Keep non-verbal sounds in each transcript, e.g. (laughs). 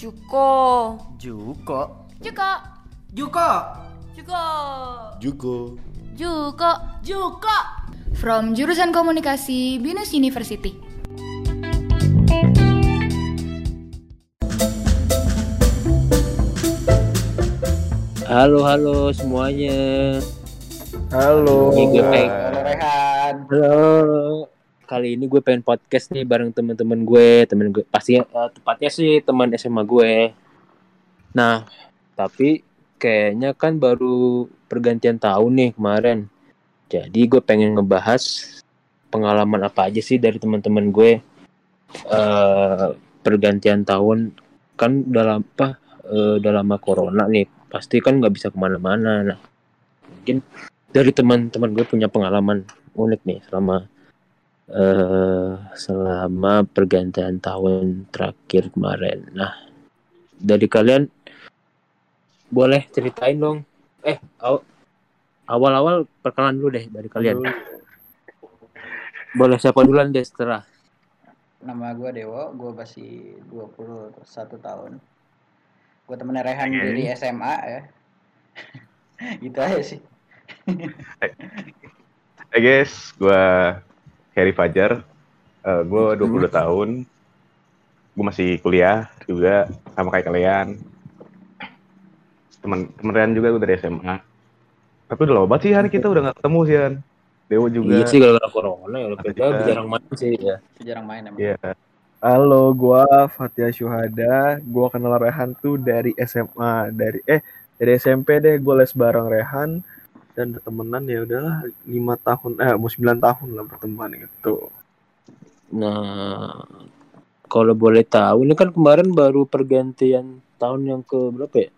Juko. Juko. Juko. Juko. Juko. Juko. Juko. Juko. From jurusan komunikasi Binus University. Halo halo semuanya. Halo. Ini gue pengen, Halo Rehan. halo. Kali ini gue pengen podcast nih bareng teman-teman gue, temen gue pasti eh, tepatnya sih teman SMA gue. Nah, tapi kayaknya kan baru pergantian tahun nih kemarin. Jadi gue pengen ngebahas pengalaman apa aja sih dari teman-teman gue eh pergantian tahun kan dalam apa eh, dalam lama corona nih pasti kan nggak bisa ke mana-mana. Nah, mungkin dari teman-teman gue punya pengalaman unik nih selama eh selama pergantian tahun terakhir kemarin. Nah, dari kalian boleh ceritain dong. Eh, aw- awal-awal perkenalan dulu deh dari kalian. Boleh siapa duluan deh setelah. Nama gue Dewo, gue masih 21 tahun. Gue temennya Rehan dari SMA ya. (laughs) gitu aja sih. Hai guys, gue Harry Fajar. Eh gue 22 tahun. Gue masih kuliah juga sama kayak kalian. Temen temen Rian juga gue dari SMA. Tapi udah lama banget sih Han kita udah gak ketemu sih Han. Dewo juga. Iya sih kalau corona ya juga- jarang main sih ya. Jarang main emang. Iya. Halo, gua Fatia Syuhada. Gua kenal Rehan tuh dari SMA, dari eh dari SMP deh. Gue les bareng Rehan dan temenan ya udahlah lima tahun eh mau 9 tahun lah berteman gitu. Nah, kalau boleh tahu ini kan kemarin baru pergantian tahun yang ke berapa ya?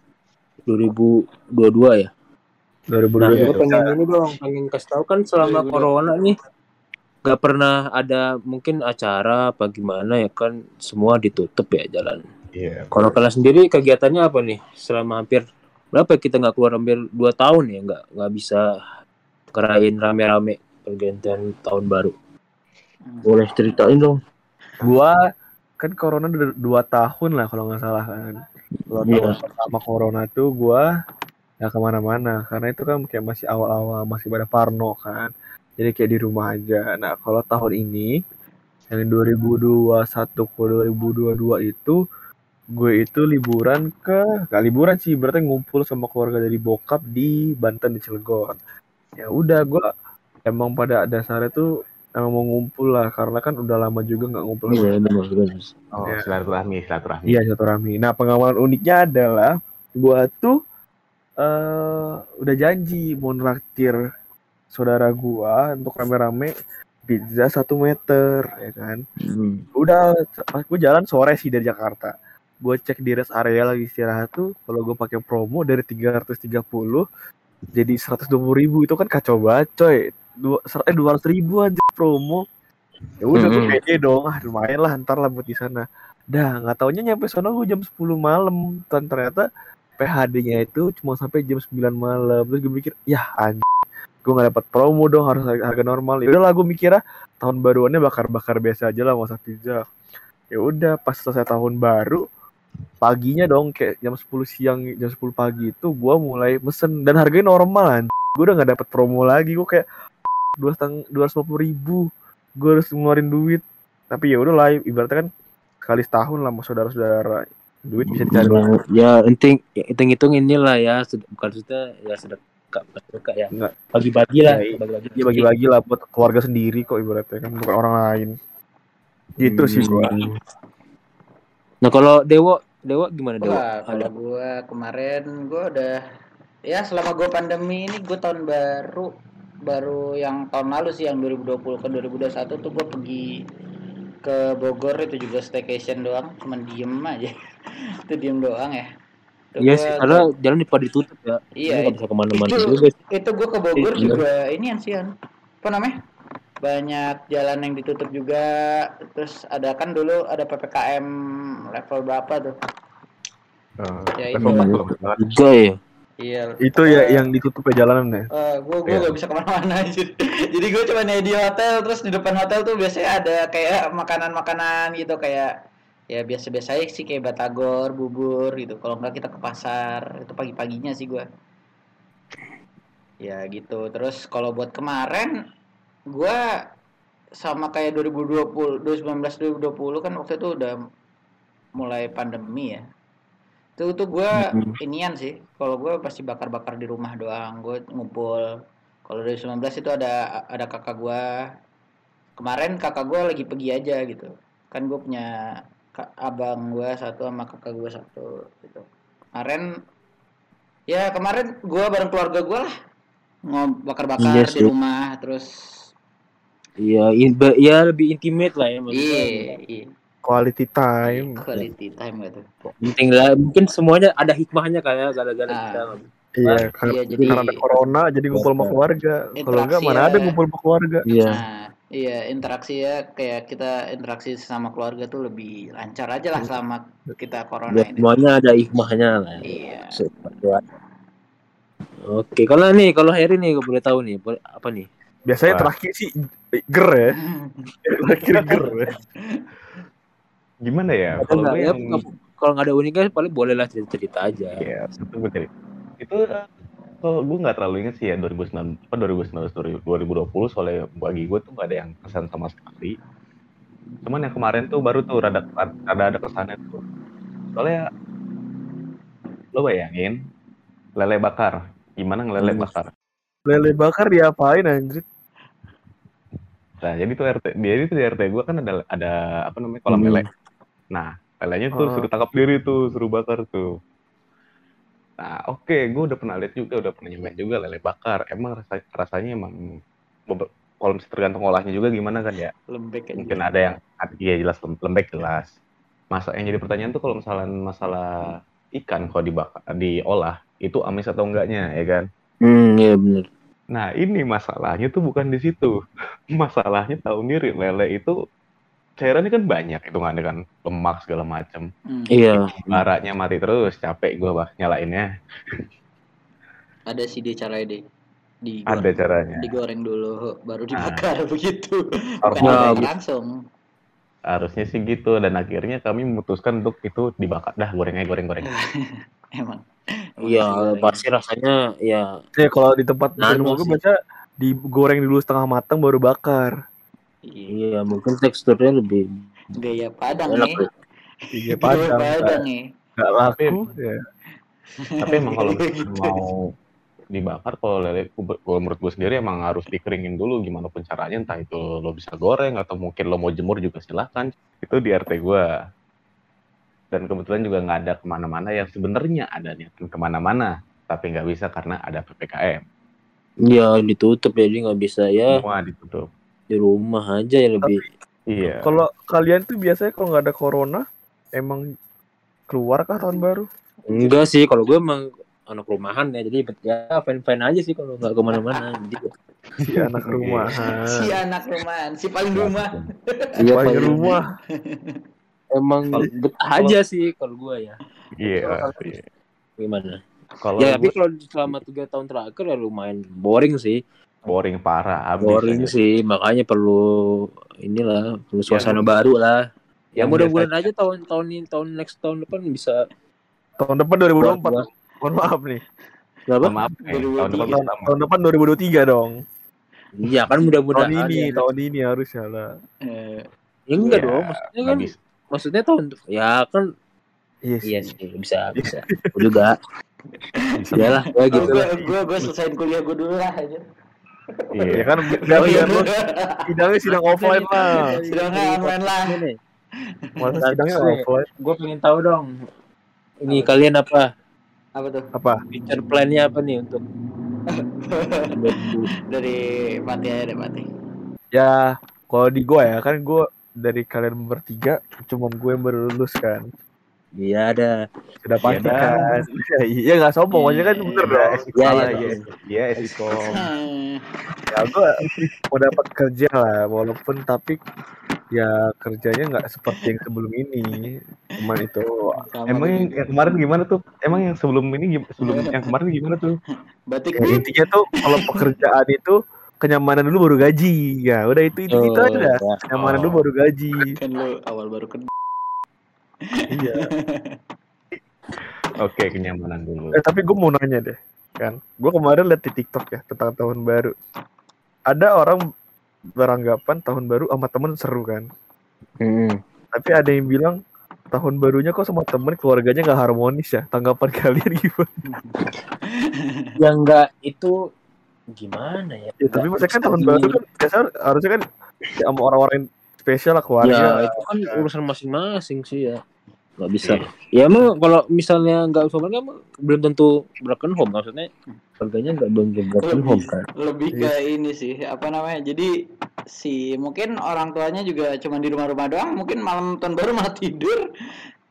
2022 ya. 2022 Nah, iya, pengen ini dong, pengen kasih tahu kan selama 2022. corona nih nggak pernah ada mungkin acara apa gimana ya kan semua ditutup ya jalan. Iya. Kalau kalian sendiri kegiatannya apa nih selama hampir berapa ya kita nggak keluar hampir dua tahun ya nggak nggak bisa kerain rame-rame pergantian tahun baru. Hmm. Boleh ceritain dong. gua kan corona udah dua tahun lah kalau nggak salah kan. Kalau Iya. tahun pertama corona tuh gua nggak ke mana-mana karena itu kan kayak masih awal-awal masih pada Parno kan. Jadi kayak di rumah aja. Nah kalau tahun ini yang 2021 ke 2022 itu gue itu liburan ke gak liburan sih berarti ngumpul sama keluarga dari bokap di Banten di Cilegon. Ya udah gue emang pada dasarnya tuh emang mau ngumpul lah karena kan udah lama juga nggak ngumpul Iya benar benar. Oh, Iya. silaturahmi, silaturahmi. Iya silaturahmi. Nah pengalaman uniknya adalah gua tuh eh udah janji mau nraktir saudara gua untuk rame-rame pizza satu meter ya kan. Hmm. Udah pas gue jalan sore sih dari Jakarta. Gue cek di rest area lagi istirahat tuh kalau gue pakai promo dari 330 jadi 120 ribu itu kan kacau banget coy. Dua, eh 200 ribu aja promo. Ya udah gue Mm-mm. pede dong, ah lumayan lah ntar lah buat di sana. Dah nggak taunya nyampe sana gue jam 10 malam dan ternyata PHD-nya itu cuma sampai jam 9 malam. Terus gue mikir, ya anjing, gue nggak dapat promo dong harus harga, harga normal. Ya udahlah gue mikirnya tahun baruannya bakar-bakar biasa aja lah masak pizza. Ya udah pas selesai tahun baru paginya dong kayak jam 10 siang jam 10 pagi itu gue mulai mesen. Dan harganya normal. Gue udah nggak dapat promo lagi gue kayak dua setengah dua ratus ribu. Gue harus ngeluarin duit. Tapi ya udah lah ibaratnya kan sekali setahun lah sama saudara-saudara. Duit bisa dicari. Ya inting hitung hitung inilah ya bukan maksudnya ya sedekah sedekah ya. Bagi-bagi lah Ya, bagi-bagi. Ya bagi-bagi lah buat keluarga sendiri kok ibaratnya kan bukan orang lain. Gitu sih gua. Hmm. Nah kalau dewo dewo gimana dewo? Wah, kalau ada gue kemarin gue udah ya selama gue pandemi ini gue tahun baru baru yang tahun lalu sih yang 2020 ke 2021 tuh gue pergi ke Bogor itu juga staycation doang cuman diem aja. (laughs) Itu diem doang ya. Itu Iya sih karena jalan di pada ditutup ya. Iya, nggak bisa ke mana-mana itu- juga sih. itu gue ke Bogor Iya. juga ini ansian apa namanya banyak jalan yang ditutup juga. Terus ada kan dulu ada ppkm level berapa tuh? Eh, Ya, level itu. juga ya? Iya itu ya yang ditutup ya jalanan ya Eh, gue gue Iya. gak bisa ke mana-mana aja. (laughs) Jadi gue cuma di hotel terus di depan hotel tuh biasanya ada kayak makanan-makanan gitu kayak ya biasa-biasa aja sih kayak batagor bubur gitu. Kalau nggak kita ke pasar itu pagi-paginya sih gua. Ya gitu. Terus kalau buat kemarin gua sama kayak 2020 2019 2020 kan waktu itu udah mulai pandemi ya. Itu tuh Mhm. inian sih. Kalau gua pasti bakar-bakar di rumah doang. Gue ngumpul. Kalau 2019 itu ada ada kakak gua. Kemarin kakak gua lagi pergi aja gitu. Kan gue punya abang gua satu sama kakak gua satu gitu. Kemarin ya kemarin gua bareng keluarga gua lah. Bakar-bakar Iya di rumah. Terus Iya, in- ya lebih intimate lah ya maksudnya. iya iya Quality time. quality time gitu Penting lah, mungkin semuanya ada hikmahnya kayak gara-gara Ah. kita. Iya, karena, iya, jadi- karena ada corona jadi ngumpul sama keluarga. Kalau enggak mana ya. ada ngumpul sama keluarga. Iya. Nah, iya interaksi ya kayak kita interaksi sama keluarga tuh lebih lancar aja lah selama kita corona Buat ini. semuanya ada hikmahnya lah. Iya. Buat- Oke, kalau nih, kalau Harry nih, gue boleh tahu nih, boleh apa nih? Biasanya Wah. terakhir sih ger ya. Terakhir ger. ya. Gimana ya? Ada Kalau nggak? Ya, kalau nggak ada uniknya, paling boleh lah cerita-cerita aja. Iya, itu gue cari. Itu eh, kalau gue nggak terlalu ingat sih ya 2009 apa 2019 2020 soalnya bagi gue tuh nggak ada yang kesan sama sekali. Cuman yang kemarin tuh baru tuh rada rada ada kesannya tuh. Soalnya lo bayangin lele bakar. Gimana ngelele Hmm. bakar? Lele bakar diapain anjir? Nah, jadi tuh RT dia itu di RT gue kan ada ada apa namanya kolam Hmm. lele. Nah, lelenya tuh Oh. suruh tangkap diri tuh, suruh bakar tuh. Nah, oke, gue udah pernah lihat juga, udah pernah nyobain juga lele bakar. Emang rasa, rasanya emang kalau misalnya tergantung olahnya juga gimana kan ya. Lembek aja. Mungkin ada yang iya jelas lem- lembek jelas. Masa yang jadi pertanyaan tuh kalau misalnya masalah ikan kalau dibakar diolah itu amis atau enggaknya ya kan? Hmm, iya bener. Nah, ini masalahnya tuh bukan di situ. (laughs) Masalahnya tahu sendiri, lele itu cairannya kan banyak, itu kan kan lemak segala macam. Hmm. Iya. Baranya mati terus, capek gue bah nyalainnya. Ada sih dia caranya deh. Digoreng, Ada caranya. digoreng dulu baru Ah. dibakar (laughs) begitu. Harus Bukan Ya, digoreng bu- langsung. Harusnya sih gitu dan akhirnya kami memutuskan untuk itu dibakar dah goreng aja goreng goreng. (laughs) Emang. Iya, pasti rasanya ya Ya kalau di tempat rumah gue baca digoreng dulu setengah matang baru bakar. Iya. iya mungkin teksturnya lebih Gaya Padang enak. nih. ya. Iya Gaya padang. Padang nih. Gak laku. Ya. Tapi emang kalau mau dibakar kalau lele kalau menurut gue sendiri emang harus dikeringin dulu gimana pun caranya entah itu lo bisa goreng atau mungkin lo mau jemur juga silahkan itu di RT gue dan kebetulan juga nggak ada ke mana-mana yang sebenarnya ada niatan ke mana-mana tapi nggak bisa karena ada ppkm Iya ditutup jadi nggak bisa ya semua ditutup di rumah aja ya lebih. iya Kalau kalian tuh biasanya kalau nggak ada corona emang keluar kah tahun baru? Enggak sih, kalau gue emang anak rumahan ya, jadi ya fine fine aja sih kalau nggak ke mana-mana. Jadi Si anak rumahan. Si anak rumahan, si paling rumah. iya Paling paling- rumah. Emang betah aja sih kalau gue ya. iya iya. Gimana? kalau ya tapi kalau selama tiga tahun terakhir ya lumayan boring sih. boring parah habis Boring aja. sih, makanya perlu inilah perlu suasana Yang- baru lah. Ya yang mudah-mudahan aja tahun tahun ini tahun next tahun depan bisa Tahun depan 2024. buat- Mohon maaf nih. Berapa? Mohon maaf nih, tahun depan Tahun, tahun depan 2023 dong. Iya kan Tahun mudah-mudahan. ini, ya. tahun ini harusnya lah. Eh, Ya enggak Ya, dong, maksudnya kan bisa. Maksudnya tahun ya kan Iya sih. iya sih bisa bisa Gua juga ya lah ya gitu gue gue gue selesaiin kuliah gue dulu lah aja. Ya Iya. kan biar, Oh, iya. sidangnya sidang offline lah. Sidangnya online lah. Masa Nah, sidangnya offline? gue pengen tahu dong ini kalian apa Apa tuh? Apa? future plan-nya apa nih untuk (laughs) Dari Pati aja deh Pati. Ya, kalau di gua ya kan gua dari kalian bertiga cuman gue yang baru lulus kan. iya ada Sudah pasti dah. kan. (laughs) Iya nggak sombong, maksudnya kan bener Iya, dong. Iya, iya. iya. Iya, Esikom. Hmm. Ya gua mau dapat kerja lah, walaupun tapi ya kerjanya nggak seperti yang sebelum ini. Cuman itu Sama Emang yang, yang kemarin gimana tuh? Emang yang sebelum ini sebelum (laughs) yang kemarin gimana tuh? batik ya, intinya tuh kalau pekerjaan itu kenyamanan dulu baru gaji. Ya udah itu itu, itu Oh, aja. dah. ya. Kenyamanan Oh. dulu baru gaji. kan lu awal baru kerja. Iya. (laughs) Oke, kenyamanan dulu. Eh tapi gue mau nanya deh, kan? Gue kemarin liat di TikTok ya tentang tahun baru. Ada orang beranggapan tahun baru sama temen seru kan? Hmm. Tapi ada yang bilang tahun barunya kok sama temen keluarganya nggak harmonis ya? Tanggapan (laughs) kalian gimana? Yang enggak itu gimana ya? Ya, tapi maksudnya kan tahun baru kan biasa harusnya kan ya sama orang-orang yang spesial lah keluarga. Ya itu kan urusan masing-masing sih ya. Nggak bisa. Ya emang kalau misalnya nggak sama kan belum tentu broken home maksudnya keluarganya nggak belum tentu broken lebih, home kan. lebih ke ini sih apa namanya jadi si mungkin orang tuanya juga cuma di rumah-rumah doang mungkin malam tahun baru malah tidur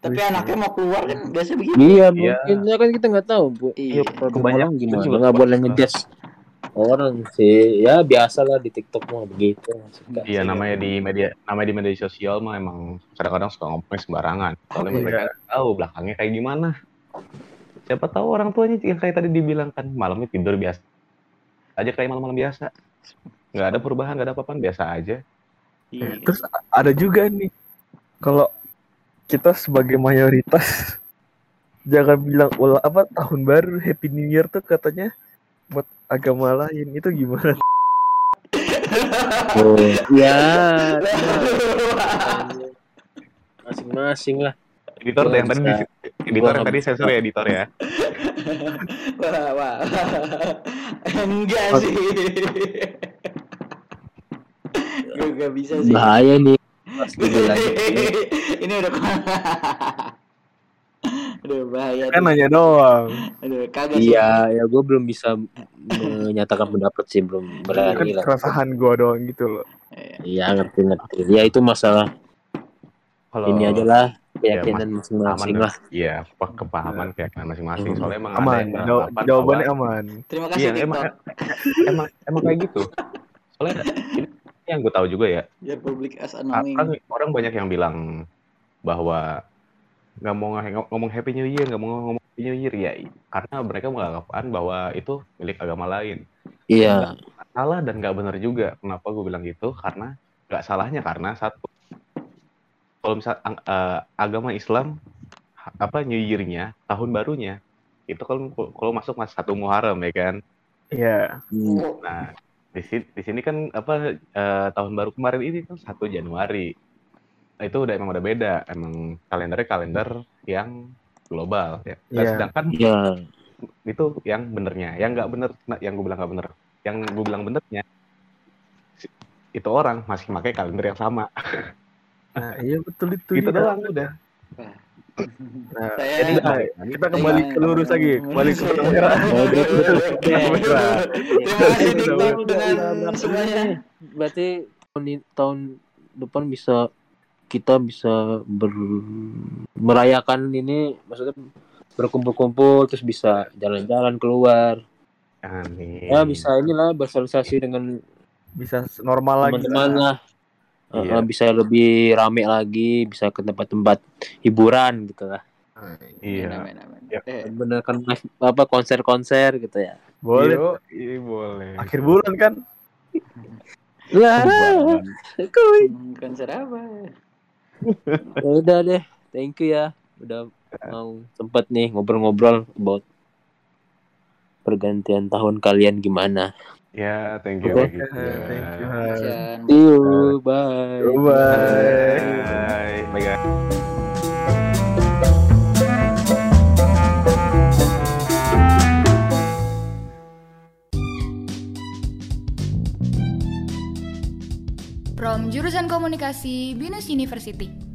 tapi Iya. anaknya mau keluar kan biasanya begitu Iya Iya. mungkin ya kan kita nggak tahu bu. Iya, Kebanyakan kebanyakan gimana juga nggak boleh kebanyakan. Orang sih ya biasa lah di TikTok mah begitu. Iya, namanya di media namanya di media sosial mah emang kadang-kadang suka ngomongnya sembarangan. Soalnya Iya. mereka nggak tahu belakangnya kayak gimana. Siapa tahu orang tuanya yang kayak tadi dibilang kan malamnya tidur biasa aja kayak malam-malam biasa. Nggak ada perubahan, nggak ada apa-apa, biasa aja. iya. Terus ada juga nih kalau kita sebagai mayoritas (laughs) jangan bilang ulah apa tahun baru Happy New Year tuh katanya buat agama lain itu gimana? Oh, ya (laughs) masing-masing lah. Editor yang tadi editor yang tadi sensor ya editor ya. wah, wah. (laughs) enggak sih gue gak bisa sih Bahaya nih. (laughs) Ini udah Aduh bahaya Kan nanya doang. Aduh kagak sih Iya, ya gue belum bisa menyatakan pendapat sih, belum Kan berani lah. keresahan gua doang gitu loh. Iya, ngerti-ngerti. Ya itu masalah Kalau ini aja lah, Ya, keyakinan masing-masing aman lah. Iya, apa kepahaman keyakinan masing-masing. Hmm. Soalnya emang ada Aman. yang Jaw- jawabannya bahwa- aman. Terima kasih Iya, TikTok emang (laughs) emang emang kayak gitu. Soalnya ini yang gue tahu juga ya, Biar publik as kan annoying orang banyak yang bilang bahwa nggak mau ngomong Happy New Year, nggak mau ngomong Happy New Year ya, karena mereka menganggapkan bahwa itu milik agama lain. Iya, Salah dan nggak benar juga. Kenapa gue bilang gitu? Karena nggak salahnya karena satu, kalau misal eh, agama Islam apa New Year-nya, tahun barunya itu kalau kalau masuk mas satu Muharram ya kan. Iya. Hmm. Nah, di sini, di sini kan apa eh, tahun baru kemarin ini kan 1 Januari. Itu udah emang udah beda. Emang kalendernya kalender yang global ya. Iya. sedangkan Iya. itu yang benernya. Yang nggak bener, nah, yang gue bilang nggak bener. Yang gue bilang benernya itu orang masih pakai kalender yang sama. (laughs) Nah, iya betul itu. gitu iya. doang udah. Nah, Saya- jadi nah, kita kembali ke lurus lagi, kembali ke benang merah. Oh. Terima kasih dengan semuanya Berarti tahun depan bisa kita bisa ber, merayakan ini maksudnya berkumpul-kumpul terus bisa jalan-jalan keluar Amin. ya bisa inilah bersosialisasi dengan Bisa normal lagi. teman-teman lah Uh, Iya. bisa lebih rame lagi bisa ke tempat-tempat hiburan gitu lah Iya. Amin, amin, amin. Ya. Eh, bener kan apa konser-konser gitu ya Boleh. Yo, iya, boleh. Akhir bulan kan? lah konser apa Ya udah deh thank you ya udah mau sempet nih ngobrol-ngobrol about pergantian tahun kalian gimana Ya, thank you. Oke. thank you. Thank see you bye Bye. Bye. Bye guys. Jurusan komunikasi Binus University.